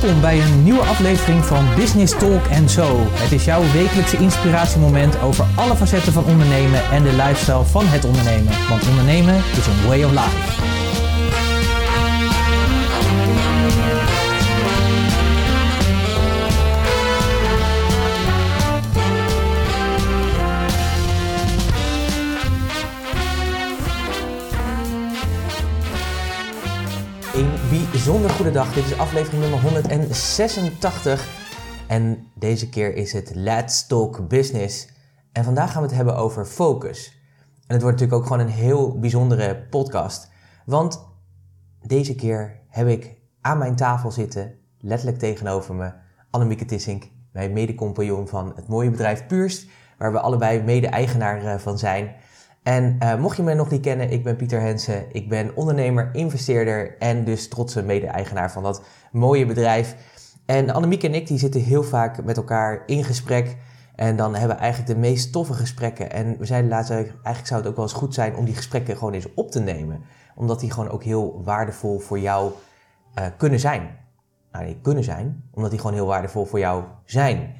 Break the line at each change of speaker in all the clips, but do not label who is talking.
Welkom bij een nieuwe aflevering van Business Talk So. Het is jouw wekelijkse inspiratiemoment over alle facetten van ondernemen en de lifestyle van het ondernemen. Want ondernemen is een way of life. Bijzonder goede dag. Dit is aflevering nummer 186. En deze keer is het Let's Talk Business. En vandaag gaan we het hebben over focus. En het wordt natuurlijk ook gewoon een heel bijzondere podcast. Want deze keer heb ik aan mijn tafel zitten, letterlijk tegenover me, Annemieke Tissink, mijn mede-compagnon van het mooie bedrijf Puurst, waar we allebei mede-eigenaar eh, van zijn. En uh, mocht je me nog niet kennen, ik ben Pieter Hensen. Ik ben ondernemer, investeerder en dus trotse mede-eigenaar van dat mooie bedrijf. En Annemiek en ik die zitten heel vaak met elkaar in gesprek. En dan hebben we eigenlijk de meest toffe gesprekken. En we zeiden laatst eigenlijk zou het ook wel eens goed zijn om die gesprekken gewoon eens op te nemen. Omdat die gewoon ook heel waardevol voor jou uh, kunnen zijn. Nou, niet kunnen zijn, omdat die gewoon heel waardevol voor jou zijn.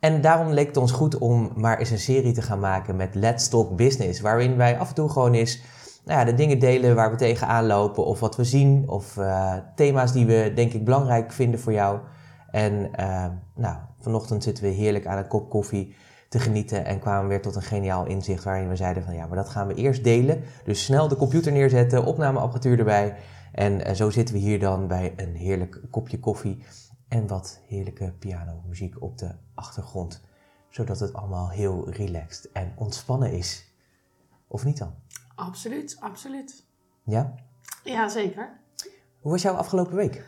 En daarom leek het ons goed om maar eens een serie te gaan maken met Let's Talk Business. Waarin wij af en toe gewoon eens nou ja, de dingen delen waar we tegenaan lopen. Of wat we zien. Of uh, thema's die we denk ik belangrijk vinden voor jou. En uh, nou, vanochtend zitten we heerlijk aan een kop koffie te genieten. En kwamen we weer tot een geniaal inzicht waarin we zeiden van ja, maar dat gaan we eerst delen. Dus snel de computer neerzetten, opnameapparatuur erbij. En uh, zo zitten we hier dan bij een heerlijk kopje koffie en wat heerlijke pianomuziek op de achtergrond. Zodat het allemaal heel relaxed en ontspannen is. Of niet dan?
Absoluut, absoluut.
Ja?
Ja, zeker.
Hoe was jouw afgelopen week?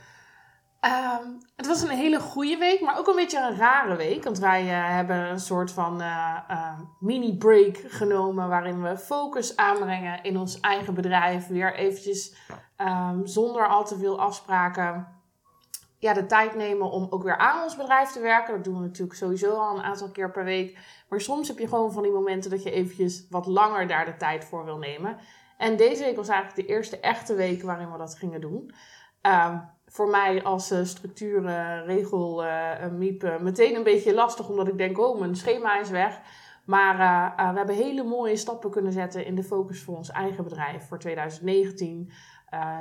Um, het was een hele goede week, maar ook een beetje een rare week. Want wij uh, hebben een soort van uh, uh, mini-break genomen waarin we focus aanbrengen in ons eigen bedrijf. Weer eventjes um, zonder al te veel afspraken ja, de tijd nemen om ook weer aan ons bedrijf te werken. Dat doen we natuurlijk sowieso al een aantal keer per week. Maar soms heb je gewoon van die momenten dat je eventjes wat langer daar de tijd voor wil nemen. En deze week was eigenlijk de eerste echte week waarin we dat gingen doen. Uh, voor mij als uh, structuur, uh, regel, uh, meteen een beetje lastig, omdat ik denk, oh, mijn schema is weg. Maar we hebben hele mooie stappen kunnen zetten in de focus voor ons eigen bedrijf voor 2019.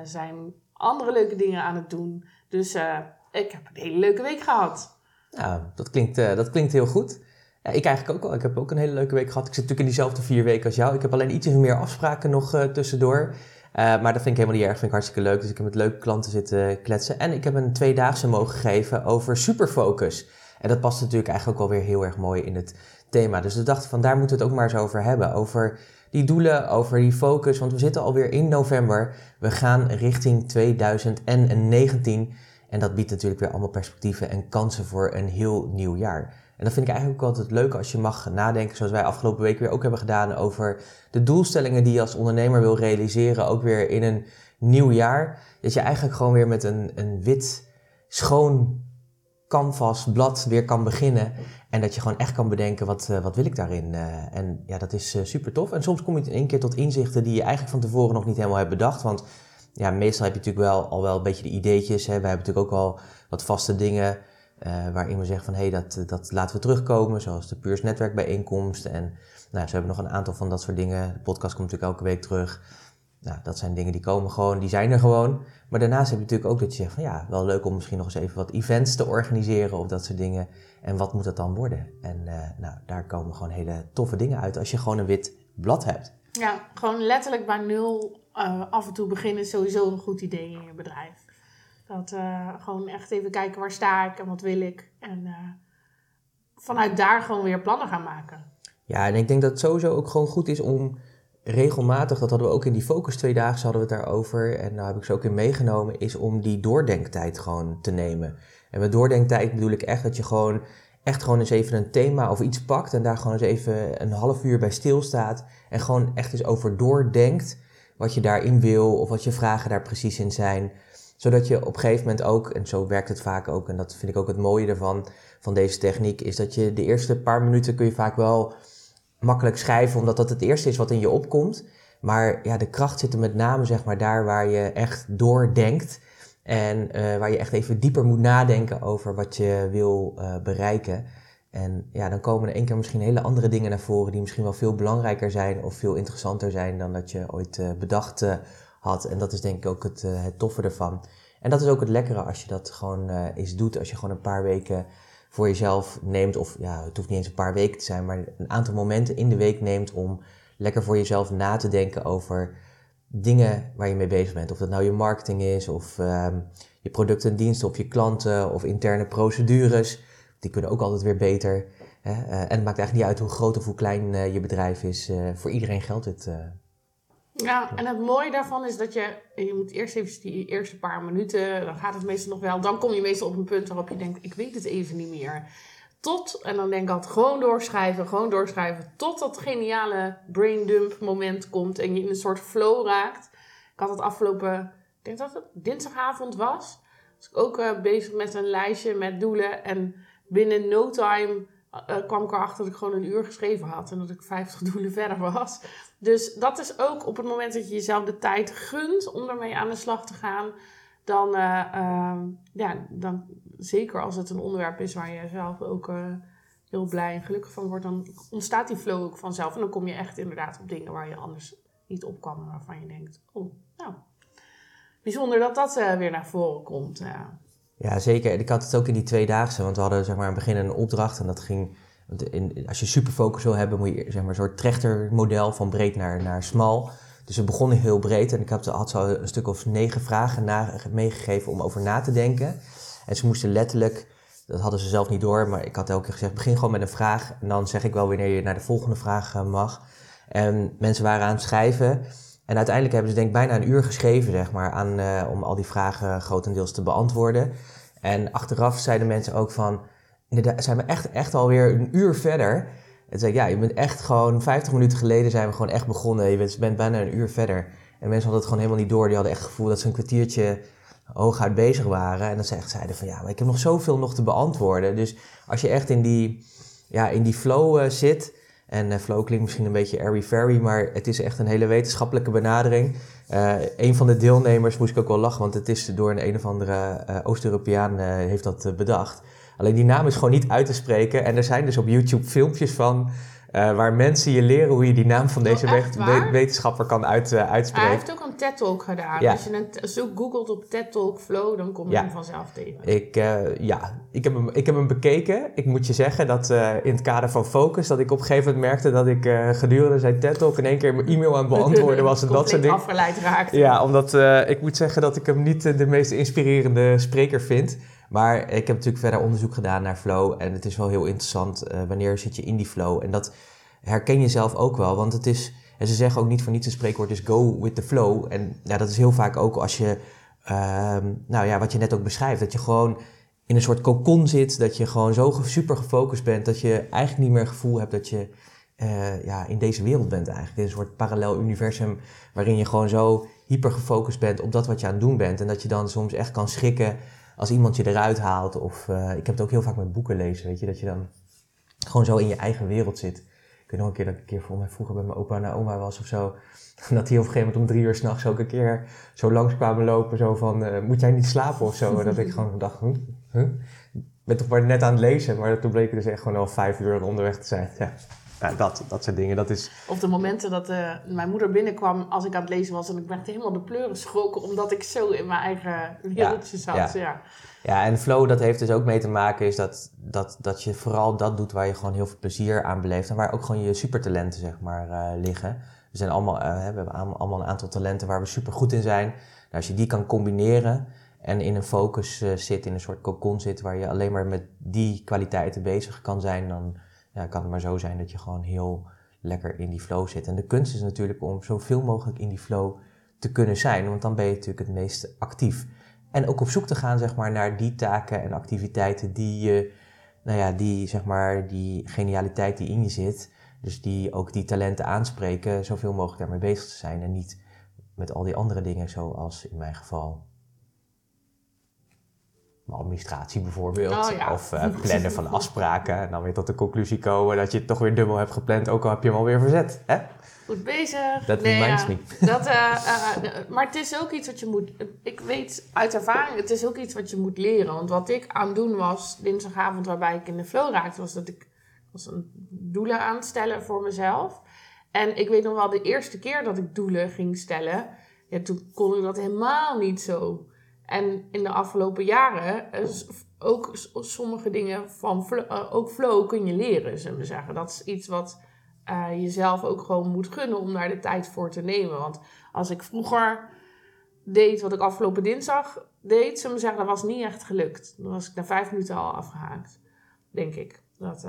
zijn andere leuke dingen aan het doen. Dus uh, ik heb een hele leuke week gehad.
Ja, dat klinkt, uh, dat klinkt heel goed. Ja, ik eigenlijk ook wel. Ik heb ook een hele leuke week gehad. Ik zit natuurlijk in diezelfde vier weken als jou. Ik heb alleen iets meer afspraken nog uh, tussendoor. maar dat vind ik helemaal niet erg. vind ik hartstikke leuk. Dus ik heb met leuke klanten zitten kletsen. En ik heb een tweedaagse mogen geven over superfocus. En dat past natuurlijk eigenlijk ook wel weer heel erg mooi in het thema. Dus we dachten van daar moeten we het ook maar eens over hebben. Over die doelen, over die focus. Want we zitten alweer in november. We gaan richting 2019. En dat biedt natuurlijk weer allemaal perspectieven en kansen voor een heel nieuw jaar. En dat vind ik eigenlijk ook altijd leuk als je mag nadenken, zoals wij afgelopen week weer ook hebben gedaan, over de doelstellingen die je als ondernemer wil realiseren, ook weer in een nieuw jaar. Dat je eigenlijk gewoon weer met een, een wit, schoon canvas, blad weer kan beginnen. En dat je gewoon echt kan bedenken, wat, uh, wat wil ik daarin? Uh, en ja, dat is uh, super tof. En soms kom je in één keer tot inzichten die je eigenlijk van tevoren nog niet helemaal hebt bedacht. Want ja, meestal heb je natuurlijk wel al wel een beetje de ideetjes. Hè. Wij hebben natuurlijk ook al wat vaste dingen waarin we zeggen van... hé, hey, dat, dat laten we terugkomen, zoals de Puurs netwerkbijeenkomst. En nou, ze hebben nog een aantal van dat soort dingen. De podcast komt natuurlijk elke week terug. Nou, dat zijn dingen die komen gewoon, die zijn er gewoon. Maar daarnaast heb je natuurlijk ook dat je zegt van ja, wel leuk om misschien nog eens even wat events te organiseren of dat soort dingen. En wat moet dat dan worden? En uh, nou, daar komen gewoon hele toffe dingen uit als je gewoon een wit blad hebt.
Ja, gewoon letterlijk bij nul uh, af en toe beginnen is sowieso een goed idee in je bedrijf. Dat uh, gewoon echt even kijken waar sta ik en wat wil ik. En vanuit daar gewoon weer plannen gaan maken.
Ja, en ik denk dat het sowieso ook gewoon goed is om regelmatig, dat hadden we ook in die focus twee dagen, hadden we het daarover. En daar heb ik ze ook in meegenomen, is om die doordenktijd gewoon te nemen. En met doordenktijd bedoel ik echt dat je gewoon echt gewoon eens even een thema of iets pakt en daar gewoon eens even een half uur bij stilstaat. En gewoon echt eens over doordenkt wat je daarin wil of wat je vragen daar precies in zijn. Zodat je op een gegeven moment ook, en zo werkt het vaak ook, en dat vind ik ook het mooie ervan, van deze techniek, is dat je de eerste paar minuten kun je vaak wel makkelijk schrijven, omdat dat het eerste is wat in je opkomt. Maar ja, de kracht zit er met name zeg maar daar waar je echt doordenkt. En eh, waar je echt even dieper moet nadenken over wat je wil uh, bereiken. En ja, dan komen er één keer misschien hele andere dingen naar voren die misschien wel veel belangrijker zijn of veel interessanter zijn dan dat je ooit uh, bedacht had. En dat is denk ik ook het, het toffe ervan. En dat is ook het lekkere als je dat gewoon eens doet. Als je gewoon een paar weken voor jezelf neemt, of ja, het hoeft niet eens een paar weken te zijn, maar een aantal momenten in de week neemt om lekker voor jezelf na te denken over dingen waar je mee bezig bent. Of dat nou je marketing is, of um, je producten en diensten, of je klanten, of interne procedures. Die kunnen ook altijd weer beter. Hè? Uh, en het maakt eigenlijk niet uit hoe groot of hoe klein uh, je bedrijf is. Uh, voor iedereen geldt dit.
Ja, en het mooie daarvan is dat je, je moet eerst even die eerste paar minuten, dan gaat het meestal nog wel. Dan kom je meestal op een punt waarop je denkt, ik weet het even niet meer. Tot, en dan denk ik altijd gewoon doorschrijven, gewoon doorschrijven. Tot dat geniale brain dump moment komt en je in een soort flow raakt. Ik had het afgelopen, ik denk dat het dinsdagavond was. Was ik ook uh, bezig met een lijstje met doelen. En binnen no time uh, kwam ik erachter dat ik gewoon een uur geschreven had. En dat ik 50 doelen verder was. Dus dat is ook op het moment dat je jezelf de tijd gunt om ermee aan de slag te gaan. Dan, uh, ja, dan zeker als het een onderwerp is waar je zelf ook uh, heel blij en gelukkig van wordt, dan ontstaat die flow ook vanzelf. En dan kom je echt inderdaad op dingen waar je anders niet op kwam, waarvan je denkt, oh, nou, bijzonder dat dat uh, weer naar voren komt.
Ja, zeker. Ik had het ook in die tweedaagse, want we hadden zeg maar aan het begin een opdracht en dat ging... Als je superfocus wil hebben, moet je zeg maar, een soort trechtermodel van breed naar, naar smal. Dus we begonnen heel breed en ik had, had zo een stuk of negen vragen meegegeven om over na te denken. En ze moesten letterlijk, dat hadden ze zelf niet door, maar ik had elke keer gezegd: begin gewoon met een vraag. En dan zeg ik wel wanneer je naar de volgende vraag eh, mag. En mensen waren aan het schrijven. En uiteindelijk hebben ze denk ik bijna een uur geschreven, zeg maar, aan, uh, om al die vragen grotendeels te beantwoorden. En achteraf zeiden mensen ook van, inderdaad, zijn we echt, echt alweer een uur verder. En zei ik, ja, je bent echt gewoon, 50 minuten geleden zijn we gewoon echt begonnen. Je bent, bent bijna een uur verder. En mensen hadden het gewoon helemaal niet door. Die hadden echt het gevoel dat ze een kwartiertje hooguit bezig waren. En dat ze echt zeiden van ja, maar ik heb nog zoveel nog te beantwoorden. Dus als je echt in die, ja, in die flow uh, zit. En uh, flow klinkt misschien een beetje airy-fairy, maar het is echt een hele wetenschappelijke benadering. Uh, een van de deelnemers moest ik ook wel lachen, want het is door een een of andere Oost-Europeaan heeft dat bedacht. Alleen die naam is gewoon niet uit te spreken. En er zijn dus op YouTube filmpjes van uh, waar mensen je leren hoe je die naam van deze oh, wetenschapper kan uit, uh, uitspreken.
Hij heeft ook een TED-talk gedaan. Ja. Als je een zo googelt op TED-talk Flow, dan kom je ja. hem vanzelf tegen.
Ik, uh, ja, ik heb, hem, ik heb hem bekeken. Ik moet je zeggen dat in het kader van focus, dat ik op een gegeven moment merkte dat ik gedurende zijn TED-talk in één keer mijn e-mail aan het beantwoorden was. en dat soort dingen.
afgeleid raakte.
Ja, omdat ik moet zeggen dat ik hem niet de meest inspirerende spreker vind. Maar ik heb natuurlijk verder onderzoek gedaan naar flow. En het is wel heel interessant uh, wanneer zit je in die flow. En dat herken je zelf ook wel. Want het is, en ze zeggen ook niet voor niets een spreekwoord is go with the flow. En ja, dat is heel vaak ook als je, uh, nou ja, wat je net ook beschrijft. Dat je gewoon in een soort cocon zit. Dat je gewoon zo super gefocust bent. Dat je eigenlijk niet meer het gevoel hebt dat je uh, ja, in deze wereld bent eigenlijk. In een soort parallel universum waarin je gewoon zo hyper gefocust bent op dat wat je aan het doen bent. En dat je dan soms echt kan schrikken als iemand je eruit haalt. Of uh, ik heb het ook heel vaak met boeken lezen, weet je, dat je dan gewoon zo in je eigen wereld zit. Ik weet nog een keer dat ik een keer voor mij vroeger bij mijn opa naar oma was of zo. Dat die op een gegeven moment om drie uur s'nachts ook een keer zo langs kwamen lopen. Zo van, uh, moet jij niet slapen of zo? En dat ik gewoon dacht? Ik ben toch maar net aan het lezen. Maar toen bleek dus echt gewoon al vijf uur onderweg te zijn. Ja. Ja, dat, dat soort dingen. Dat is...
Of de momenten dat uh, mijn moeder binnenkwam als ik aan het lezen was en ik werd helemaal de pleuren schrokken omdat ik zo in mijn eigen wereldje zat. Ja.
ja. Ja. en flow, dat heeft dus ook mee te maken is dat, dat, dat je vooral dat doet waar je gewoon heel veel plezier aan beleeft en waar ook gewoon je supertalenten zeg maar uh, liggen. We, zijn allemaal, uh, we hebben allemaal een aantal talenten waar we super goed in zijn. Nou, als je die kan combineren en in een focus zit, in een soort cocon zit waar je alleen maar met die kwaliteiten bezig kan zijn, dan kan het maar zo zijn dat je gewoon heel lekker in die flow zit. En de kunst is natuurlijk om zoveel mogelijk in die flow te kunnen zijn, want dan ben je natuurlijk het meest actief. En ook op zoek te gaan zeg maar, naar die taken en activiteiten die je, nou ja, die, zeg maar, die genialiteit die in je zit, dus die ook die talenten aanspreken, zoveel mogelijk daarmee bezig te zijn en niet met al die andere dingen zoals in mijn geval. Administratie bijvoorbeeld.
Oh, ja.
Of eh, plannen van afspraken. En dan weer tot de conclusie komen dat je het toch weer dubbel hebt gepland, ook al heb je hem alweer verzet. Hè?
Goed bezig.
Dat
Nee,
reminds
ja.
me.
Dat, eh, eh, maar het is ook iets wat je moet. Ik weet uit ervaring, het is ook iets wat je moet leren. Want wat ik aan het doen was dinsdagavond, waarbij ik in de flow raakte, was dat ik was een doelen aan het stellen voor mezelf. En ik weet nog wel, de eerste keer dat ik doelen ging stellen, ja, toen kon ik dat helemaal niet zo. En in de afgelopen jaren, eh, ook sommige dingen van eh, ook flow kun je leren, zullen we zeggen. Dat is iets wat eh, jezelf ook gewoon moet gunnen om daar de tijd voor te nemen. Want als ik vroeger deed wat ik afgelopen dinsdag deed, zullen we zeggen, dat was niet echt gelukt. Dan was ik na vijf minuten al afgehaakt, denk ik. Dat,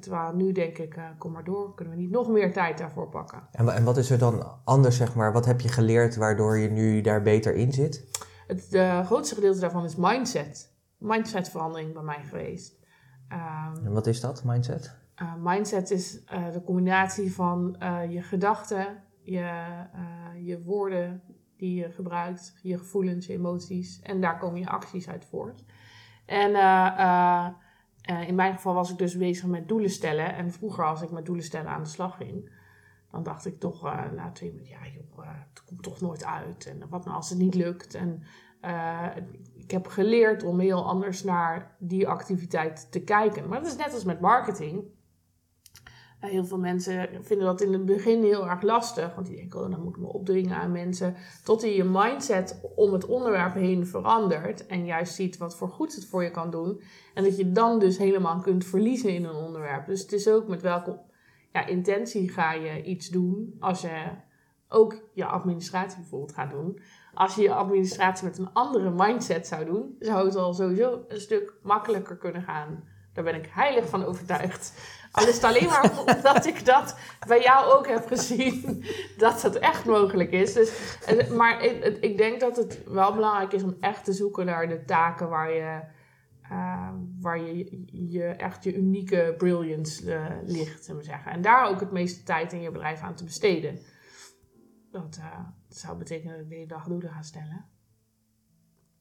terwijl nu denk ik, kom maar door, kunnen we niet nog meer tijd daarvoor pakken.
En, en wat is er dan anders, zeg maar? Wat heb je geleerd waardoor je nu daar beter in zit?
Het de grootste gedeelte daarvan is mindset. Mindsetverandering bij mij geweest. Ehm,
En wat is dat, mindset?
Uh, mindset is uh, de combinatie van uh, je gedachten, je, je woorden die je gebruikt, je gevoelens, je emoties. En daar komen je acties uit voort. En in mijn geval was ik dus bezig met doelen stellen. En vroeger als ik met doelen stellen aan de slag ging, dan dacht ik toch na twee minuten, ja joh, het komt toch nooit uit. En wat nou als het niet lukt? En ik heb geleerd om heel anders naar die activiteit te kijken. Maar dat is net als met marketing. Heel veel mensen vinden dat in het begin heel erg lastig. Want die denken, oh, dan moet ik me opdringen aan mensen. Tot je je mindset om het onderwerp heen verandert. En juist ziet wat voor goed het voor je kan doen. En dat je dan dus helemaal kunt verliezen in een onderwerp. Dus het is ook met welke ja, intentie ga je iets doen. Als je ook je administratie bijvoorbeeld gaat doen. Als je je administratie met een andere mindset zou doen, zou het al sowieso een stuk makkelijker kunnen gaan. Daar ben ik heilig van overtuigd. Al is het alleen maar omdat ik dat bij jou ook heb gezien, dat het echt mogelijk is. Dus, maar ik, ik denk dat het wel belangrijk is om echt te zoeken naar de taken waar je, uh, waar je, je echt je unieke brilliance uh, ligt, zullen we zeggen. En daar ook het meeste tijd in je bedrijf aan te besteden. Dat, uh, dat zou betekenen dat ik de hele dag doelen ga stellen.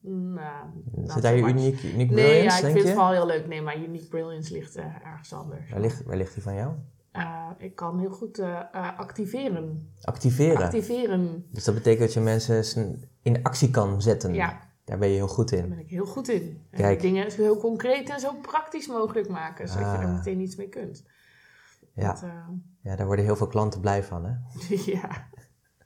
Nou,
Zit daar je uniek, uniek
nee,
brilliance,
ja, ik vind
je?
het wel heel leuk. Nee, maar unique brilliance ligt ergens anders.
Waar ligt, waar ligt die van jou?
Uh, ik kan heel goed uh, activeren.
Activeren?
Activeren.
Dus dat betekent dat je mensen in actie kan zetten?
Ja.
Daar ben je heel goed in?
Daar ben ik heel goed in.
Kijk.
Dingen zo heel concreet en zo praktisch mogelijk maken. Zodat
Ah.
je er meteen iets mee kunt.
Ja.
Dat, uh,
ja, daar worden heel veel klanten blij van, hè?
ja.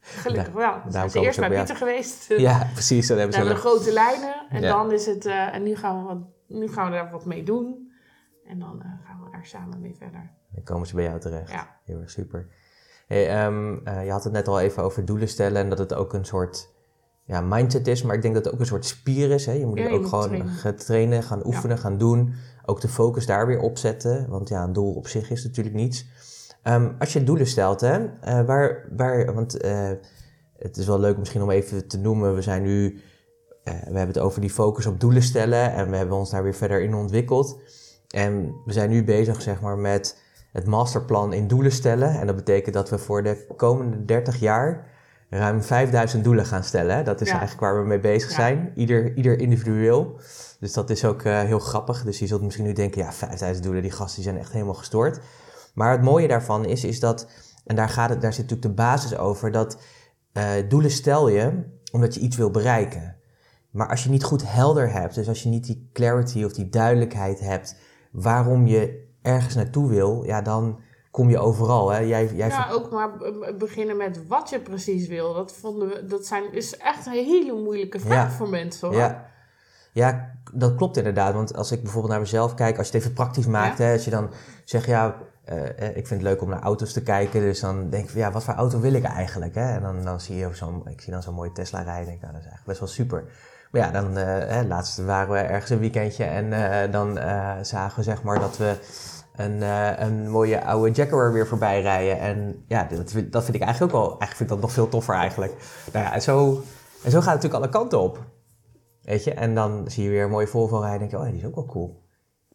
Gelukkig wel. We
daarom
zijn eerst bij Pieter geweest.
Ja, precies. Dan hebben ze
de grote lijnen. En
Ja.
dan is het... eh, en nu gaan, we wat, nu gaan we daar wat mee doen. En dan eh, gaan we er samen mee verder.
Dan komen ze bij jou terecht.
Ja.
Heel erg super. Hey, ehm, eh, je had het net al even over doelen stellen en dat het ook een soort ja, mindset is, maar ik denk dat het ook een soort spier is. Hè? Je moet
Ja, je
ook
moet
gewoon
trainen.
gaan trainen, gaan oefenen, gaan doen. Ook de focus daar weer op zetten, want ja, een doel op zich is natuurlijk niets. Ehm, als je doelen stelt, hè, eh, waar, waar, want eh, het is wel leuk misschien om even te noemen, we zijn nu, eh, we hebben het over die focus op doelen stellen en we hebben ons daar weer verder in ontwikkeld. En we zijn nu bezig, zeg maar, met het masterplan in doelen stellen. En dat betekent dat we voor de komende 30 jaar ruim 5000 doelen gaan stellen. hè. Dat is
Ja.
eigenlijk waar we mee bezig
Ja.
zijn. Ieder, ieder individueel. Dus dat is ook eh, heel grappig. Dus je zult misschien nu denken, ja, 5000 doelen, die gasten die zijn echt helemaal gestoord. Maar het mooie daarvan is, is dat, en daar, gaat het, daar zit natuurlijk de basis over, dat eh, doelen stel je omdat je iets wil bereiken. Maar als je niet goed helder hebt, dus als je niet die clarity of die duidelijkheid hebt waarom je ergens naartoe wil, ja, dan kom je overal. Hè? Jij, jij
Ja, ook maar beginnen met wat je precies wil. Dat, vonden we, dat zijn, is echt een hele moeilijke vraag
Ja.
voor mensen hoor.
Ja. ja, dat klopt inderdaad. Want als ik bijvoorbeeld naar mezelf kijk, als je het even praktisch maakt, hè, als je dan zegt, ja, eh, eh, ik vind het leuk om naar auto's te kijken. Dus dan denk ik, van, ja, wat voor auto wil ik eigenlijk? Hè? En dan, dan zie je zo'n, ik zie dan zo'n mooie Tesla rijden. Denk ik, nou, dat is eigenlijk best wel super. Maar ja, dan, hè, laatst waren we ergens een weekendje en dan zagen we zeg maar dat we een, eh, een mooie oude Jaguar weer voorbij rijden. En ja, dat, vind- dat vind ik eigenlijk ook wel, eigenlijk vind ik dat nog veel toffer eigenlijk. Nou ja, en zo, en zo gaat het natuurlijk alle kanten op. Weet je, en dan zie je weer een mooie Volvo rijden en denk je, oh, die is ook wel cool.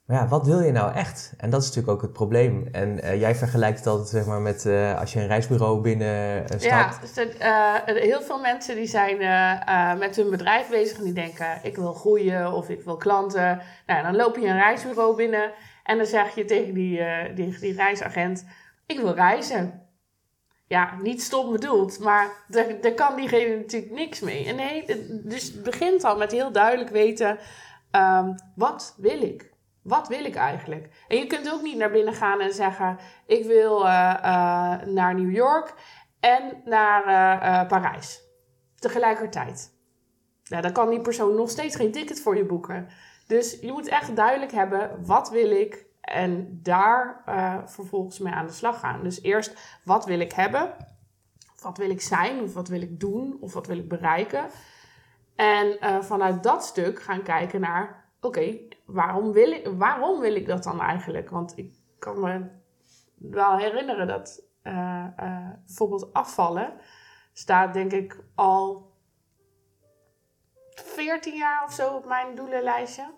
Maar ja, wat wil je nou echt? En dat is natuurlijk ook het probleem. En eh, jij vergelijkt het altijd zeg maar, met uh, als je een reisbureau binnen stapt.
Ja, dus heel veel mensen die zijn met hun bedrijf bezig en die denken... ik wil groeien of ik wil klanten. Nou, dan loop je een reisbureau binnen en dan zeg je tegen die, die, die reisagent... ik wil reizen. Ja, niet stom bedoeld, maar daar, kan diegene natuurlijk niks mee. En nee, dus het begint al met heel duidelijk weten... Um, wat wil ik? Wat wil ik eigenlijk? En je kunt ook niet naar binnen gaan en zeggen: Ik wil uh, uh, naar New York en naar Parijs. Tegelijkertijd. Ja, dan kan die persoon nog steeds geen ticket voor je boeken. Dus je moet echt duidelijk hebben: wat wil ik? En daar vervolgens mee aan de slag gaan. Dus eerst, wat wil ik hebben? Wat wil ik zijn? Of wat wil ik doen? Of wat wil ik bereiken? En vanuit dat stuk gaan kijken naar oké, waarom, wil ik, waarom wil ik dat dan eigenlijk? Want ik kan me wel herinneren dat uh, bijvoorbeeld afvallen staat denk ik al 14 jaar of zo op mijn doelenlijstje.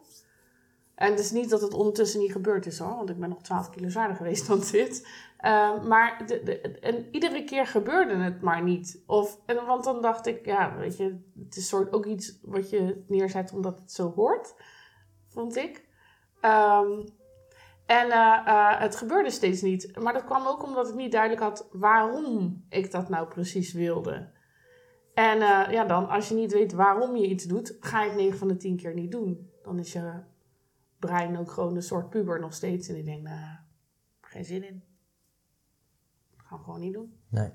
En het is niet dat het ondertussen niet gebeurd is hoor, want ik ben nog 12 kilo zwaarder geweest dan dit. Uh, maar de, de, en iedere keer gebeurde het maar niet. Of, en, want dan dacht ik, ja, weet je, het is soort ook iets wat je neerzet omdat het zo hoort vond ik. Um, en uh, uh, het gebeurde steeds niet. Maar dat kwam ook omdat ik niet duidelijk had waarom ik dat nou precies wilde. En uh, ja, dan als je niet weet waarom je iets doet, ga je het 9 van de 10 keer niet doen. Dan is je brein ook gewoon een soort puber nog steeds. En die denkt, nou, geen zin in. Dat gaan we gewoon niet doen.
Nee.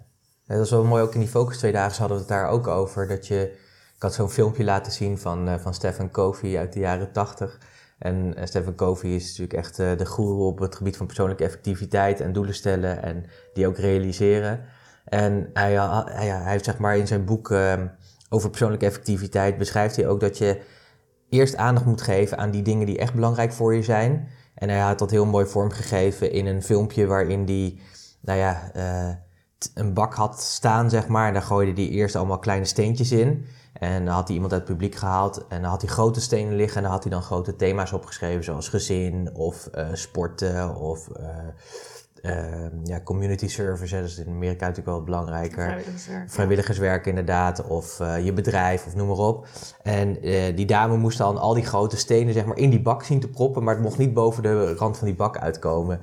dat is wel mooi, ook in die focus twee dagen hadden we het daar ook over. Dat je ik had zo'n filmpje laten zien van, uh, van Stephen Covey uit de jaren 80. En uh, Stephen Covey is natuurlijk echt de goeroe op het gebied van persoonlijke effectiviteit en doelen stellen en die ook realiseren. En hij, hij, heeft zeg maar in zijn boek ehm, over persoonlijke effectiviteit beschrijft hij ook dat je eerst aandacht moet geven aan die dingen die echt belangrijk voor je zijn. En hij had dat heel mooi vormgegeven in een filmpje waarin hij, nou ja, een bak had staan, zeg maar. En daar gooide hij eerst allemaal kleine steentjes in. En dan had hij iemand uit het publiek gehaald en dan had hij grote stenen liggen en dan had hij dan grote thema's opgeschreven, zoals gezin of uh, sporten of uh, ja, community service. Dat is in Amerika natuurlijk wel belangrijker.
Vrijwilligerswerk.
Vrijwilligerswerk, inderdaad. Of je bedrijf of noem maar op. En die dame moest dan al die grote stenen zeg maar, in die bak zien te proppen, maar het mocht niet boven de rand van die bak uitkomen.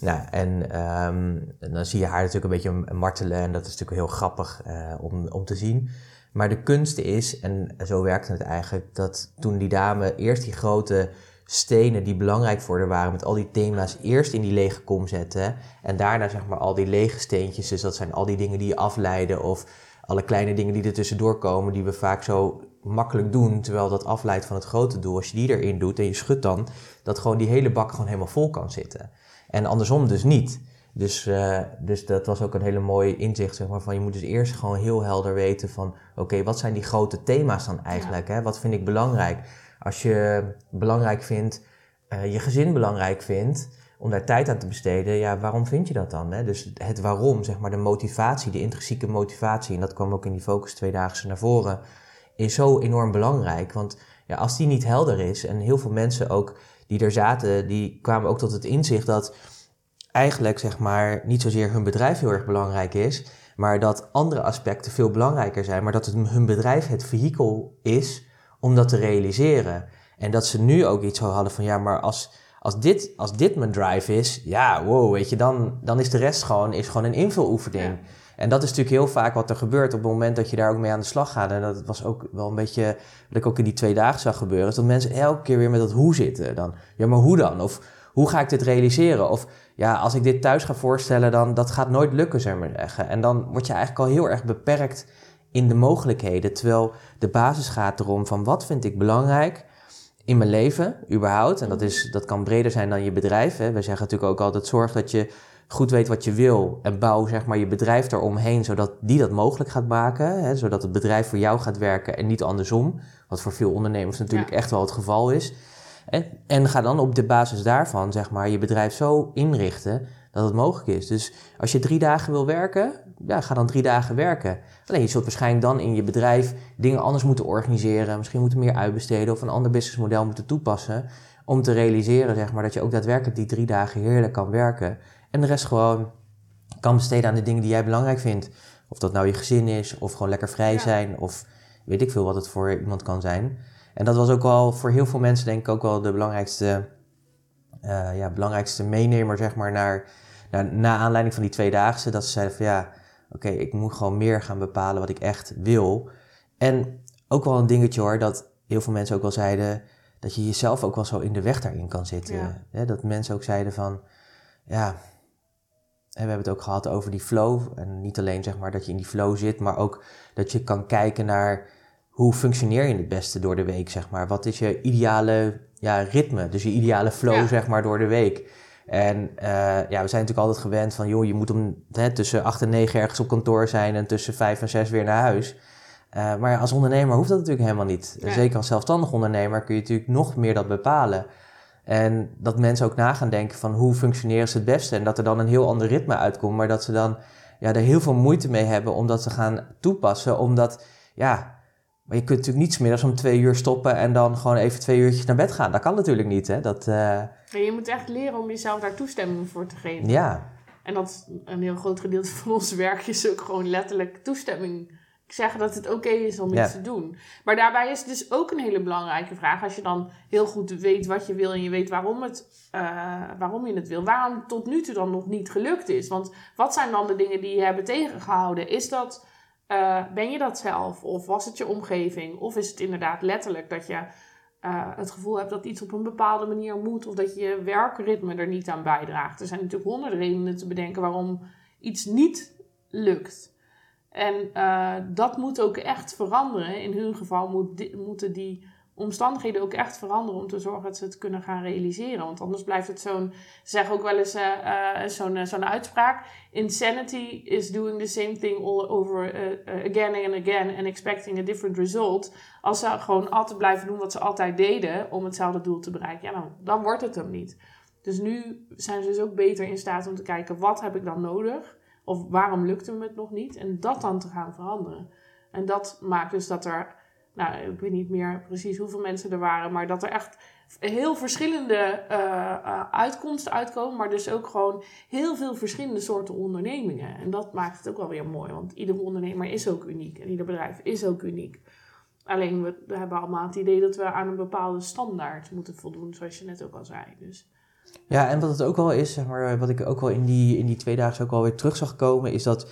Nou, en, um, en dan zie je haar natuurlijk een beetje martelen en dat is natuurlijk heel grappig om, om te zien. Maar de kunst is, en zo werkte het eigenlijk, dat toen die dame eerst die grote stenen die belangrijk voor haar waren, met al die thema's, eerst in die lege kom zette. En daarna zeg maar al die lege steentjes, dus dat zijn al die dingen die je afleiden of alle kleine dingen die er tussendoor komen, die we vaak zo makkelijk doen, terwijl dat afleidt van het grote doel. Als je die erin doet en je schudt dan, dat gewoon die hele bak gewoon helemaal vol kan zitten. En andersom dus niet. Dus, uh, dus dat was ook een hele mooie inzicht, zeg maar, van je moet dus eerst gewoon heel helder weten van, oké, wat zijn die grote thema's dan eigenlijk? Hè? Wat vind ik belangrijk? Als je belangrijk vindt, uh, je gezin belangrijk vindt, om daar tijd aan te besteden, ja, waarom vind je dat dan? Hè? Dus het waarom, zeg maar, de motivatie, de intrinsieke motivatie, en dat kwam ook in die focus tweedaagse naar voren, is zo enorm belangrijk. Want ja, als die niet helder is, en heel veel mensen ook die er zaten, die kwamen ook tot het inzicht dat eigenlijk zeg maar niet zozeer hun bedrijf heel erg belangrijk is, maar dat andere aspecten veel belangrijker zijn, maar dat het, hun bedrijf het vehikel is om dat te realiseren. En dat ze nu ook iets hadden van ja, maar als, als, dit, als dit mijn drive is, ja, wow, weet je, dan, dan is de rest gewoon, is gewoon een invuloefening. En dat is natuurlijk heel vaak wat er gebeurt op het moment dat je daar ook mee aan de slag gaat. En dat was ook wel een beetje wat ik ook in die twee dagen zag gebeuren. Is dat mensen elke keer weer met dat hoe zitten. Dan, ja, maar hoe dan? Of hoe ga ik dit realiseren? Of ja, als ik dit thuis ga voorstellen, dan dat gaat nooit lukken, zeg maar zeggen. En dan word je eigenlijk al heel erg beperkt in de mogelijkheden. Terwijl de basis gaat erom van wat vind ik belangrijk in mijn leven, überhaupt. En dat, is, dat kan breder zijn dan je bedrijf. Hè. We zeggen natuurlijk ook altijd, zorg dat je goed weet wat je wil en bouw zeg maar, je bedrijf eromheen, zodat die dat mogelijk gaat maken. Hè, zodat het bedrijf voor jou gaat werken en niet andersom. Wat voor veel ondernemers natuurlijk echt wel het geval is. En, en ga dan op de basis daarvan zeg maar, je bedrijf zo inrichten dat het mogelijk is. Dus als je drie dagen wil werken, ja, ga dan drie dagen werken. Alleen je zult waarschijnlijk dan in je bedrijf dingen anders moeten organiseren. Misschien moeten meer uitbesteden of een ander businessmodel moeten toepassen. om te realiseren, zeg maar, dat je ook daadwerkelijk die drie dagen heerlijk kan werken. En de rest gewoon kan besteden aan de dingen die jij belangrijk vindt. Of dat nou je gezin is, of gewoon lekker vrij
Ja.
zijn, of weet ik veel wat het voor iemand kan zijn. En dat was ook wel voor heel veel mensen, denk ik, ook wel de belangrijkste, eh, ja, belangrijkste meenemer, zeg maar, naar, naar, na aanleiding van die tweedaagse. Dat ze zeiden van ja, oké, ik moet gewoon meer gaan bepalen wat ik echt wil. En ook wel een dingetje hoor, dat heel veel mensen ook wel zeiden dat je jezelf ook wel zo in de weg daarin kan zitten.
Ja.
Hè, dat mensen ook zeiden van, ja, we hebben het ook gehad over die flow. En niet alleen zeg maar dat je in die flow zit, maar ook dat je kan kijken naar hoe functioneer je het beste door de week, zeg maar. Wat is je ideale ja, ritme, dus je ideale flow,
Ja.
zeg maar, door de week. En eh, ja, we zijn natuurlijk altijd gewend van, joh, je moet om hè, tussen 8 en 9 ergens op kantoor zijn en tussen 5 en 6 weer naar huis. Eh, maar als ondernemer hoeft dat natuurlijk helemaal niet.
Ja.
Zeker als zelfstandig ondernemer kun je natuurlijk nog meer dat bepalen. En dat mensen ook na gaan denken van hoe functioneren ze het beste. En dat er dan een heel ander ritme uitkomt. Maar dat ze dan ja, er heel veel moeite mee hebben om dat te gaan toepassen. Omdat, ja, maar je kunt natuurlijk niet 's middags om twee uur stoppen en dan gewoon even twee uurtjes naar bed gaan. Dat kan natuurlijk niet, hè. Dat,
En je moet echt leren om jezelf daar toestemming voor te geven.
ja,
En dat een heel groot gedeelte van ons werk is ook gewoon letterlijk toestemming. Zeggen dat het oké is om
Ja.
iets te doen. Maar daarbij is het dus ook een hele belangrijke vraag. Als je dan heel goed weet wat je wil en je weet waarom, het, eh, waarom je het wil. Waarom het tot nu toe dan nog niet gelukt is. Want wat zijn dan de dingen die je hebben tegengehouden? Is dat, eh, ben je dat zelf? Of was het je omgeving? Of is het inderdaad letterlijk dat je eh, het gevoel hebt dat iets op een bepaalde manier moet, of dat je werkritme er niet aan bijdraagt. Er zijn natuurlijk honderden redenen te bedenken waarom iets niet lukt. En eh, dat moet ook echt veranderen. In hun geval moet moeten die omstandigheden ook echt veranderen om te zorgen dat ze het kunnen gaan realiseren. Want anders blijft het zo'n, ze zeggen ook wel eens eh, eh, zo'n, eh, zo'n uitspraak. Insanity is doing the same thing all over again and again and expecting a different result. Als ze gewoon altijd blijven doen wat ze altijd deden om hetzelfde doel te bereiken, ja, dan, dan wordt het hem niet. Dus nu zijn ze dus ook beter in staat om te kijken, wat heb ik dan nodig? Of waarom lukt me het nog niet? En dat dan te gaan veranderen. En dat maakt dus dat er, nou, ik weet niet meer precies hoeveel mensen er waren, maar dat er echt heel verschillende eh, eh, uitkomsten uitkomen, maar dus ook gewoon heel veel verschillende soorten ondernemingen. En dat maakt het ook wel weer mooi, want ieder ondernemer is ook uniek en ieder bedrijf is ook uniek. Alleen we, hebben allemaal het idee dat we aan een bepaalde standaard moeten voldoen, zoals je net ook al zei. Dus
Ja, en wat het ook wel is, zeg maar, wat ik ook wel in die, in die twee dagen ook wel weer terug zag komen, is dat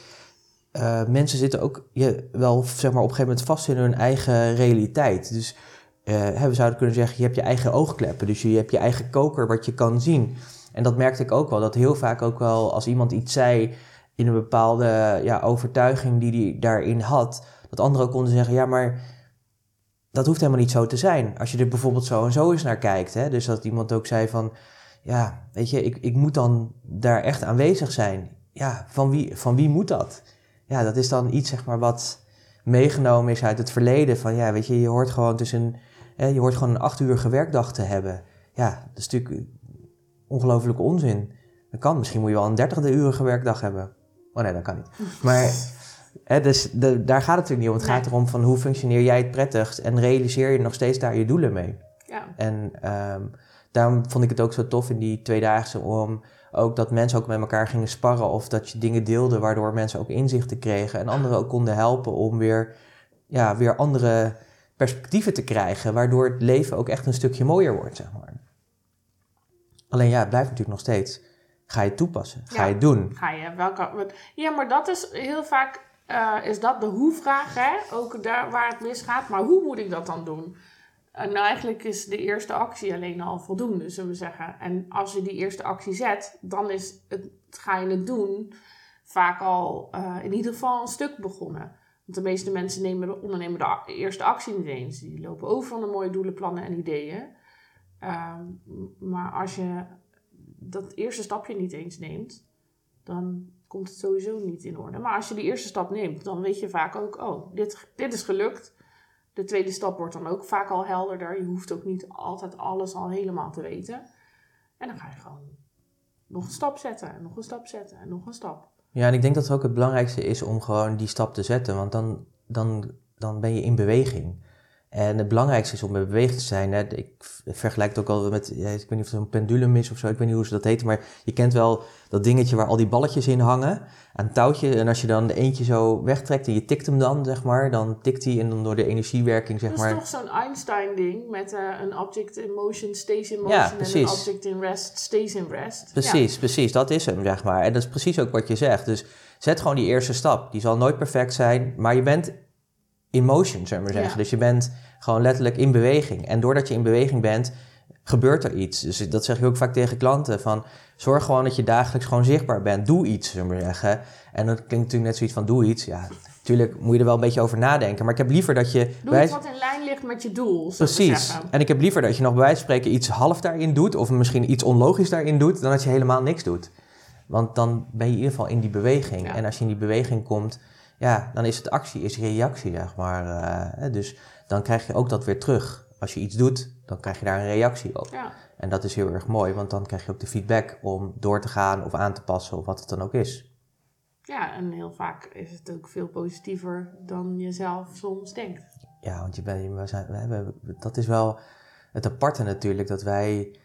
eh, mensen zitten ook wel zeg maar, op een gegeven moment vast in hun eigen realiteit. Dus eh, we zouden kunnen zeggen, je hebt je eigen oogkleppen, dus je hebt je eigen koker wat je kan zien. En dat merkte ik ook wel, dat heel vaak ook wel als iemand iets zei in een bepaalde ja, overtuiging die hij daarin had, dat anderen konden zeggen, ja, maar dat hoeft helemaal niet zo te zijn. Als je er bijvoorbeeld zo en zo eens naar kijkt. Hè? Dus dat iemand ook zei van, ja, weet je, ik, ik moet dan daar echt aanwezig zijn. Ja, van wie, van wie moet dat? Ja, dat is dan iets, zeg maar, wat meegenomen is uit het verleden. Van ja, weet je, je hoort gewoon tussen, hè, je hoort gewoon een acht uur werkdag te hebben. Ja, dat is natuurlijk ongelofelijke onzin. Dat kan, misschien moet je wel een dertigde urige werkdag hebben. Oh nee, dat kan niet. Maar hè, dus de, daar gaat het natuurlijk niet om. Het gaat erom van hoe functioneer jij het prettigst en realiseer je nog steeds daar je doelen mee.
ja,
En ehm, daarom vond ik het ook zo tof in die tweedaagse om ook dat mensen ook met elkaar gingen sparren of dat je dingen deelde waardoor mensen ook inzichten kregen en anderen ook konden helpen om weer, ja, weer andere perspectieven te krijgen, waardoor het leven ook echt een stukje mooier wordt, zeg maar. Alleen ja, het blijft natuurlijk nog steeds. Ga je het toepassen? Ga
Ja.
je het doen?
ga je welke. Ja, maar dat is heel vaak. eh, is dat de hoe-vraag, hè? Ook daar waar het misgaat. Maar hoe moet ik dat dan doen? En eigenlijk is de eerste actie alleen al voldoende, zullen we zeggen. En als je die eerste actie zet, dan is het, ga je het doen vaak al eh, in ieder geval een stuk begonnen. Want de meeste mensen nemen de, ondernemen de eerste actie niet eens. Die lopen over van de mooie doelen, plannen en ideeën. Ehm, maar als je dat eerste stapje niet eens neemt, dan komt het sowieso niet in orde. Maar als je die eerste stap neemt, dan weet je vaak ook, oh, dit, dit is gelukt. De tweede stap wordt dan ook vaak al helderder. Je hoeft ook niet altijd alles al helemaal te weten. En dan ga je gewoon nog een stap zetten, en nog een stap zetten, en nog een stap.
Ja, en ik denk dat het ook het belangrijkste is om gewoon die stap te zetten, want dan, dan, dan ben je in beweging. En het belangrijkste is om in beweging te zijn. Hè. Ik vergelijk het ook al met, ik weet niet of het een pendulum is of zo, ik weet niet hoe ze dat heet, maar je kent wel dat dingetje waar al die balletjes in hangen aan een touwtje. En als je dan de eentje zo wegtrekt en je tikt hem dan, zeg maar, dan tikt hij en dan door de energiewerking, zeg maar.
Dat is toch zo'n Einstein-ding met uh, een object in motion stays in motion ja, en een object in rest stays in rest.
Precies, precies, dat is hem, zeg maar. En dat is precies ook wat je zegt. Dus zet gewoon die eerste stap. Die zal nooit perfect zijn, maar je bent in motion, zullen we maar zeggen. Dus je bent gewoon letterlijk in beweging. En doordat je in beweging bent, gebeurt er iets. Dus dat zeg ik ook vaak tegen klanten. Van, zorg gewoon dat je dagelijks gewoon zichtbaar bent. Doe iets, zullen we maar zeggen. En dat klinkt natuurlijk net zoiets van, doe iets. Ja, natuurlijk moet je er wel een beetje over nadenken. Maar ik heb liever dat je...
Doe iets wat in lijn ligt met je doel,
Precies. En ik heb liever dat je nog bij wijze van spreken iets half daarin doet... of misschien iets onlogisch daarin doet... dan dat je helemaal niks doet. Want dan ben je in ieder geval in die beweging. En als je in die beweging komt ja, dan is het actie, is reactie, zeg maar. Uh, dus dan krijg je ook dat weer terug. Als je iets doet, dan krijg je daar een reactie op. Ja. En dat is heel erg mooi, want dan krijg je ook de feedback om door te gaan of aan te passen of wat het dan ook is.
Ja, en heel vaak is het ook veel positiever dan je zelf soms denkt.
Ja, want je bent, we zijn, we hebben, dat is wel het aparte natuurlijk, dat wij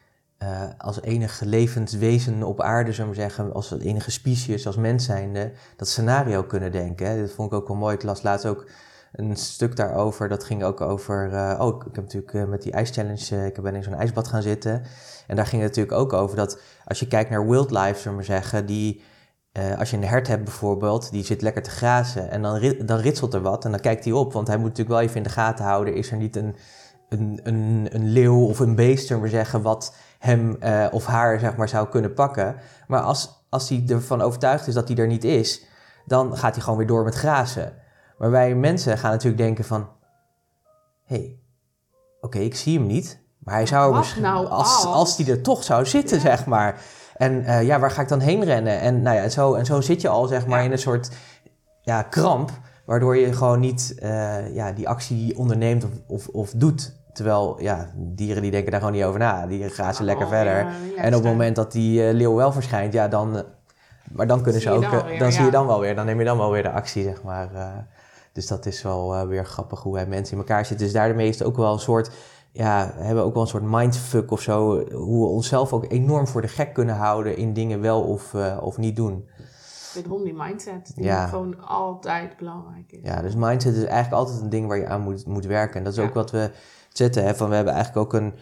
uh, als enige levend wezen op aarde, zullen we zeggen, als enige species, als mens zijnde, dat scenario kunnen denken. Dat vond ik ook wel mooi. Ik las laatst ook een stuk daarover. Dat ging ook over. Uh, oh, ik heb natuurlijk uh, met die ijschallenge. ik ben in zo'n ijsbad gaan zitten. En daar ging het natuurlijk ook over dat als je kijkt naar wildlife, zullen we zeggen, die. als je een hert hebt bijvoorbeeld, die zit lekker te grazen en dan, dan ritselt er wat en dan kijkt hij op, want hij moet natuurlijk wel even in de gaten houden. Is er niet een, een, een, een leeuw of een beest, zullen we zeggen, wat hem uh, of haar zeg maar, zou kunnen pakken. Maar als, als hij ervan overtuigd is dat hij er niet is, dan gaat hij gewoon weer door met grazen. Maar wij mensen gaan natuurlijk denken van... Hé, hey, oké, ik zie hem niet. Maar hij zou misschien, nou als, als hij er toch zou zitten, zeg maar. En uh, ja, waar ga ik dan heen rennen? En, nou ja, zo, en zo zit je al zeg maar in een soort ja, kramp... waardoor je gewoon niet uh, ja, die actie onderneemt of, of, of doet Terwijl, ja, dieren die denken daar gewoon niet over na. Die gaan ze lekker oh, verder. en op het moment dat die uh, leeuw wel verschijnt, ja, dan... Eh, maar dan kunnen ze ook... Dan, dan zie je dan wel weer. Dan neem je dan wel weer de actie, zeg maar. Dus dat is wel weer grappig hoe wij mensen in elkaar zitten. Dus daarmee is het ook wel een soort... Ja, we hebben ook wel een soort mindfuck of zo. Hoe we onszelf ook enorm voor de gek kunnen houden in dingen wel of, of niet doen.
Wederom die mindset, die gewoon altijd belangrijk is.
Ja, dus mindset is eigenlijk altijd een ding waar je aan moet, moet werken. En dat is ook wat we zitten. Hè, van we hebben eigenlijk ook een,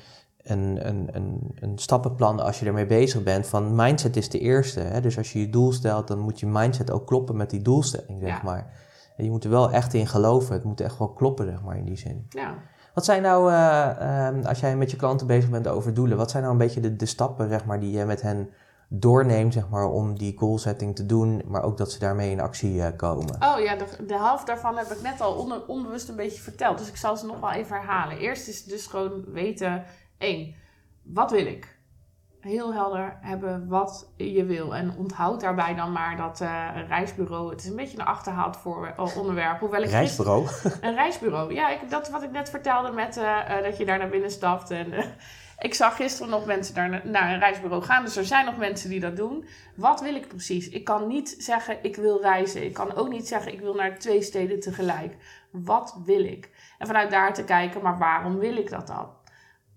een, een, een, een stappenplan als je ermee bezig bent. Van mindset is de eerste. Hè, dus als je je doel stelt, dan moet je mindset ook kloppen met die doelstelling, zeg maar. En je moet er wel echt in geloven. Het moet echt wel kloppen, zeg maar, in die zin. Ja. Wat zijn nou, uh, als jij met je klanten bezig bent over doelen, wat zijn nou een beetje de, de stappen, zeg maar, die je met hen doorneemt, zeg maar, om die goal setting te doen, maar ook dat ze daarmee in actie uh, komen.
Oh ja, de, de helft daarvan heb ik net al onder, onbewust een beetje verteld, dus ik zal ze nog wel even herhalen. Eerst is dus gewoon weten, één, wat wil ik? Heel helder hebben wat je wil. En onthoud daarbij dan maar dat uh, een reisbureau. Het is een beetje een achterhaald voor, uh, onderwerp. Hoewel ik
reisbureau?
een reisbureau. Ja, ik, dat wat ik net vertelde met uh, dat je daar naar binnen stapt. En ik zag gisteren nog mensen daar naar een reisbureau gaan. Dus er zijn nog mensen die dat doen. Wat wil ik precies? Ik kan niet zeggen ik wil reizen. Ik kan ook niet zeggen ik wil naar twee steden tegelijk. Wat wil ik? En vanuit daar te kijken, maar waarom wil ik dat dan?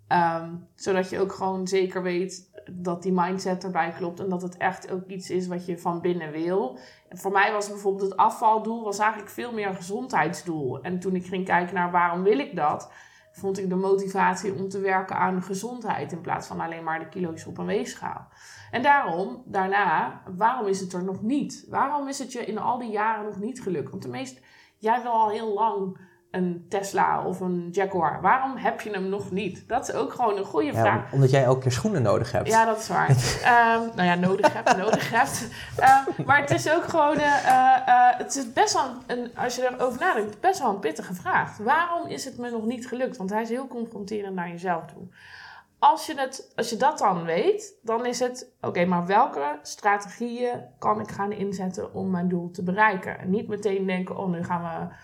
Ehm, zodat je ook gewoon zeker weet dat die mindset erbij klopt. En dat het echt ook iets is wat je van binnen wil. En voor mij was bijvoorbeeld het afvaldoel was eigenlijk veel meer een gezondheidsdoel. En toen ik ging kijken naar waarom wil ik dat vond ik de motivatie om te werken aan gezondheid in plaats van alleen maar de kilo's op een weegschaal. En daarom, daarna, waarom is het er nog niet? Waarom is het je in al die jaren nog niet gelukt? Want de meest, jij wil al heel lang een Tesla of een Jaguar? Waarom heb je hem nog niet? Dat is ook gewoon een goede vraag.
omdat jij elke keer schoenen nodig hebt.
Ja, dat is waar. um, nou ja, nodig hebt, nodig hebt. Um, maar het is ook gewoon, uh, uh, het is best wel, een, als je erover nadenkt, best wel een pittige vraag. Waarom is het me nog niet gelukt? Want hij is heel confronterend naar jezelf toe. Als je, het, als je dat dan weet, dan is het, oké, maar welke strategieën kan ik gaan inzetten om mijn doel te bereiken? En niet meteen denken, oh, nu gaan we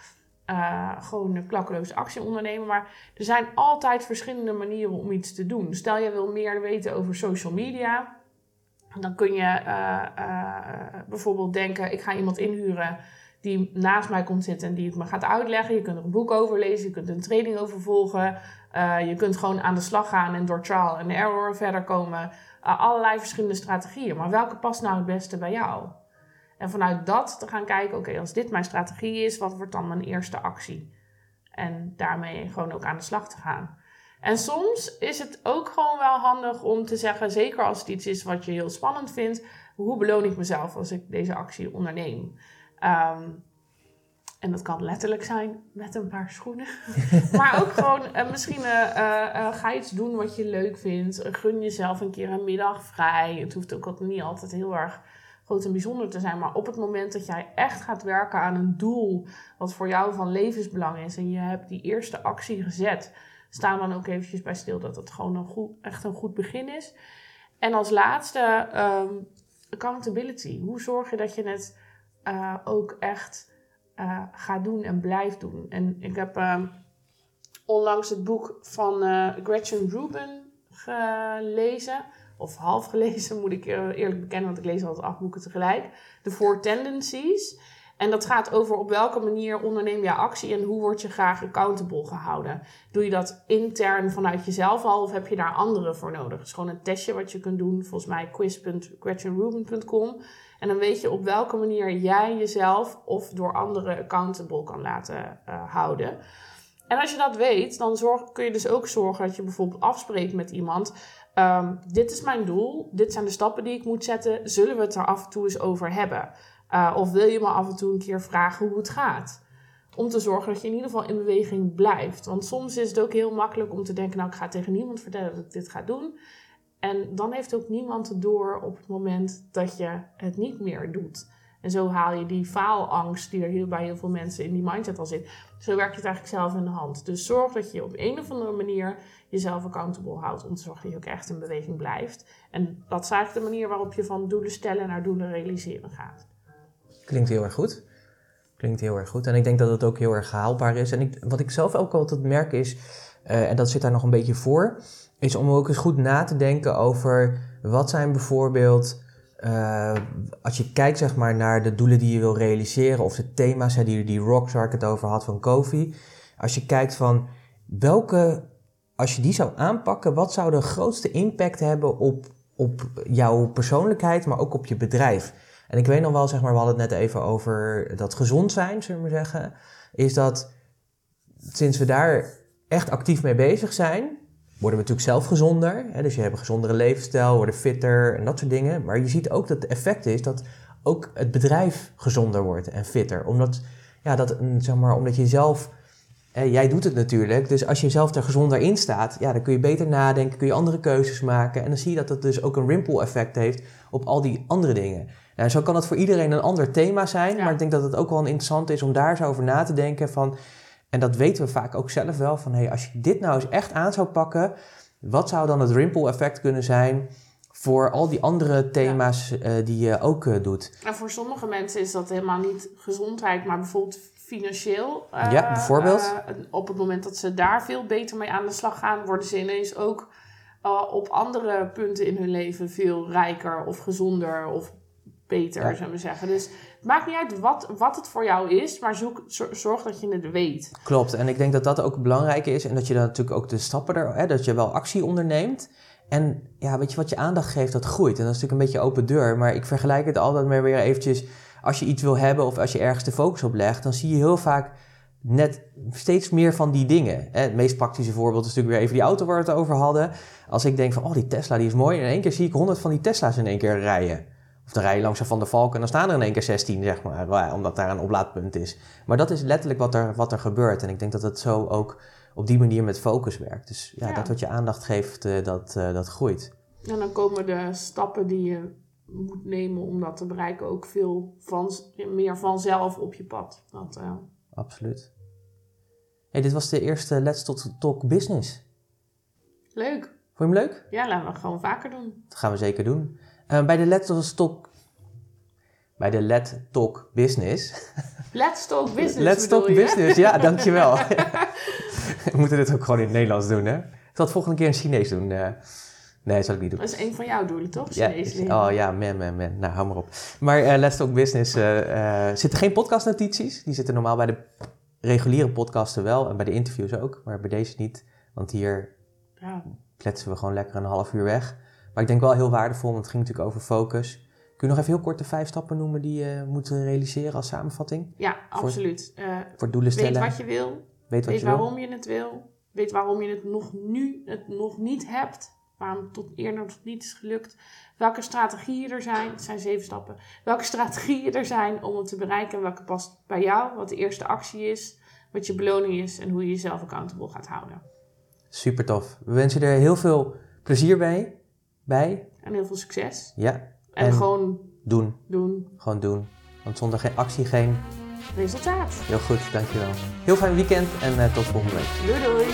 uh, gewoon een klakkeloze actie ondernemen. Maar er zijn altijd verschillende manieren om iets te doen. Stel je wil meer weten over social media. Dan kun je uh, uh, bijvoorbeeld denken: ik ga iemand inhuren die naast mij komt zitten en die het me gaat uitleggen. Je kunt er een boek over lezen, je kunt een training over volgen. Je kunt gewoon aan de slag gaan en door trial en error verder komen. Allerlei verschillende strategieën. Maar welke past nou het beste bij jou? En vanuit dat te gaan kijken, oké, als dit mijn strategie is, wat wordt dan mijn eerste actie? En daarmee gewoon ook aan de slag te gaan. En soms is het ook gewoon wel handig om te zeggen, zeker als het iets is wat je heel spannend vindt, hoe beloon ik mezelf als ik deze actie onderneem? Um, en dat kan letterlijk zijn met een paar schoenen. maar ook gewoon uh, misschien uh, uh, ga iets doen wat je leuk vindt. gun jezelf een keer een middag vrij. Het hoeft ook niet altijd heel erg groot en bijzonder te zijn. Maar op het moment dat jij echt gaat werken aan een doel wat voor jou van levensbelang is. En je hebt die eerste actie gezet. Staan dan ook eventjes bij stil dat het gewoon een goed, echt een goed begin is. En als laatste, um, accountability. Hoe zorg je dat je het ook echt uh, ga doen en blijf doen. En ik heb uh, onlangs het boek van uh, Gretchen Rubin gelezen. Of half gelezen, moet ik eerlijk bekennen, want ik lees altijd acht boeken tegelijk. De Four Tendencies. En dat gaat over op welke manier onderneem je actie en hoe word je graag accountable gehouden. Doe je dat intern vanuit jezelf al of heb je daar anderen voor nodig? Het is gewoon een testje wat je kunt doen. Volgens mij quiz.gretchenrubin.com. En dan weet je op welke manier jij jezelf of door anderen accountable kan laten uh, houden. En als je dat weet, dan zorg, kun je dus ook zorgen dat je bijvoorbeeld afspreekt met iemand. Um, dit is mijn doel, dit zijn de stappen die ik moet zetten. Zullen we het er af en toe eens over hebben? Uh, of wil je me af en toe een keer vragen hoe het gaat? Om te zorgen dat je in ieder geval in beweging blijft. Want soms is het ook heel makkelijk om te denken: Nou, ik ga tegen niemand vertellen dat ik dit ga doen. En dan heeft ook niemand het door op het moment dat je het niet meer doet. En zo haal je die faalangst die er heel, bij heel veel mensen in die mindset al zit. Zo werk je het eigenlijk zelf in de hand. Dus zorg dat je op een of andere manier jezelf accountable houdt. Om te zorgen dat je ook echt in beweging blijft. En dat is eigenlijk de manier waarop je van doelen stellen naar doelen realiseren gaat.
Klinkt heel erg goed. Klinkt heel erg goed. En ik denk dat het ook heel erg haalbaar is. En ik, wat ik zelf ook altijd merk is, uh, en dat zit daar nog een beetje voor is om ook eens goed na te denken over wat zijn bijvoorbeeld, uh, als je kijkt zeg maar naar de doelen die je wil realiseren of de thema's, hè, die, die rocks waar ik het over had van Kofi. Als je kijkt van welke, als je die zou aanpakken, wat zou de grootste impact hebben op, op jouw persoonlijkheid, maar ook op je bedrijf? En ik weet nog wel, zeg maar, we hadden het net even over dat gezond zijn, zullen we maar zeggen. Is dat sinds we daar echt actief mee bezig zijn, worden we natuurlijk zelf gezonder. Hè? Dus je hebt een gezondere levensstijl, worden fitter en dat soort dingen. Maar je ziet ook dat het effect is dat ook het bedrijf gezonder wordt en fitter. Omdat, ja, dat, zeg maar, omdat je zelf... jij doet het natuurlijk, dus als je zelf er gezonder in staat, ja, dan kun je beter nadenken, kun je andere keuzes maken. En dan zie je dat dat dus ook een ripple effect heeft op al die andere dingen. Nou, zo kan het voor iedereen een ander thema zijn, maar ik denk dat het ook wel interessant is om daar zo over na te denken van en dat weten we vaak ook zelf wel van hey, als je dit nou eens echt aan zou pakken, wat zou dan het ripple effect kunnen zijn voor al die andere thema's eh, die je ook uh, doet?
En voor sommige mensen is dat helemaal niet gezondheid, maar bijvoorbeeld financieel.
Uh, ja, bijvoorbeeld.
op het moment dat ze daar veel beter mee aan de slag gaan, worden ze ineens ook op andere punten in hun leven veel rijker of gezonder of beter, ja. zullen we zeggen. Dus het maakt niet uit wat, wat het voor jou is, maar zoek, zorg dat je het weet.
Klopt, en ik denk dat dat ook belangrijk is. En dat je dan natuurlijk ook de stappen er, hè, dat je wel actie onderneemt. En ja, weet je, wat je aandacht geeft, dat groeit. En dat is natuurlijk een beetje open deur. Maar ik vergelijk het altijd maar weer eventjes. Als je iets wil hebben of als je ergens de focus op legt, dan zie je heel vaak net steeds meer van die dingen. Het meest praktische voorbeeld is natuurlijk weer even die auto waar we het over hadden. Als ik denk van, oh die Tesla die is mooi. En in één keer zie ik honderd van die Tesla's in één keer rijden. Of dan rij je langs Van de Valk en dan staan er in één keer 16, zeg maar, omdat daar een oplaadpunt is. Maar dat is letterlijk wat er, wat er gebeurt. En ik denk dat het zo ook op die manier met focus werkt. Dus ja, dat wat je aandacht geeft, uh, dat, uh, dat groeit.
En dan komen de stappen die je moet nemen om dat te bereiken ook veel van, meer vanzelf op je pad. Dat, uh...
Absoluut. Hey, dit was de eerste Let's Talk Business.
Leuk.
Vond je hem leuk?
Ja, laten we gewoon vaker doen.
Dat gaan we zeker doen. Uh, bij de Let's Talk... Bij de Let Talk Business...
Let's Talk Business
Let's Talk
je?
Business, ja, dankjewel. we moeten dit ook gewoon in het Nederlands doen, hè? Ik zal het volgende keer in Chinees doen. Uh, Nee, dat zal ik niet doen.
Dat is een van jouw doelen, toch?
Ja, is- oh ja, man, man, man. Nou, hou maar op. Maar eh Let's Talk Business eh, zitten geen podcastnotities. Die zitten normaal bij de reguliere podcasten wel en bij de interviews ook. Maar bij deze niet, want hier
Ja.
kletsen we gewoon lekker een half uur weg. Maar ik denk wel heel waardevol, want het ging natuurlijk over focus. Kun je nog even heel kort de vijf stappen noemen die je moet realiseren als samenvatting?
ja, absoluut. Eh,
Voor doelen
weet
stellen,
wat je wil.
weet wat
weet
je wil.
waarom je het wil. Weet waarom je het nog nu het nog niet hebt. Waarom het tot eerder nog niet is gelukt. Welke strategieën er zijn. Het zijn zeven stappen. Welke strategieën er zijn om het te bereiken. Welke past bij jou. Wat de eerste actie is. Wat je beloning is. En hoe je jezelf accountable gaat houden.
Super tof. We wensen je er heel veel plezier bij. bij.
En heel veel succes.
Ja,
En,
En-
gewoon
doen.
doen.
Gewoon doen. Want zonder geen actie geen...
Resultaat.
Heel goed, dankjewel. Heel fijn weekend en eh, tot volgende week.
Doei doei.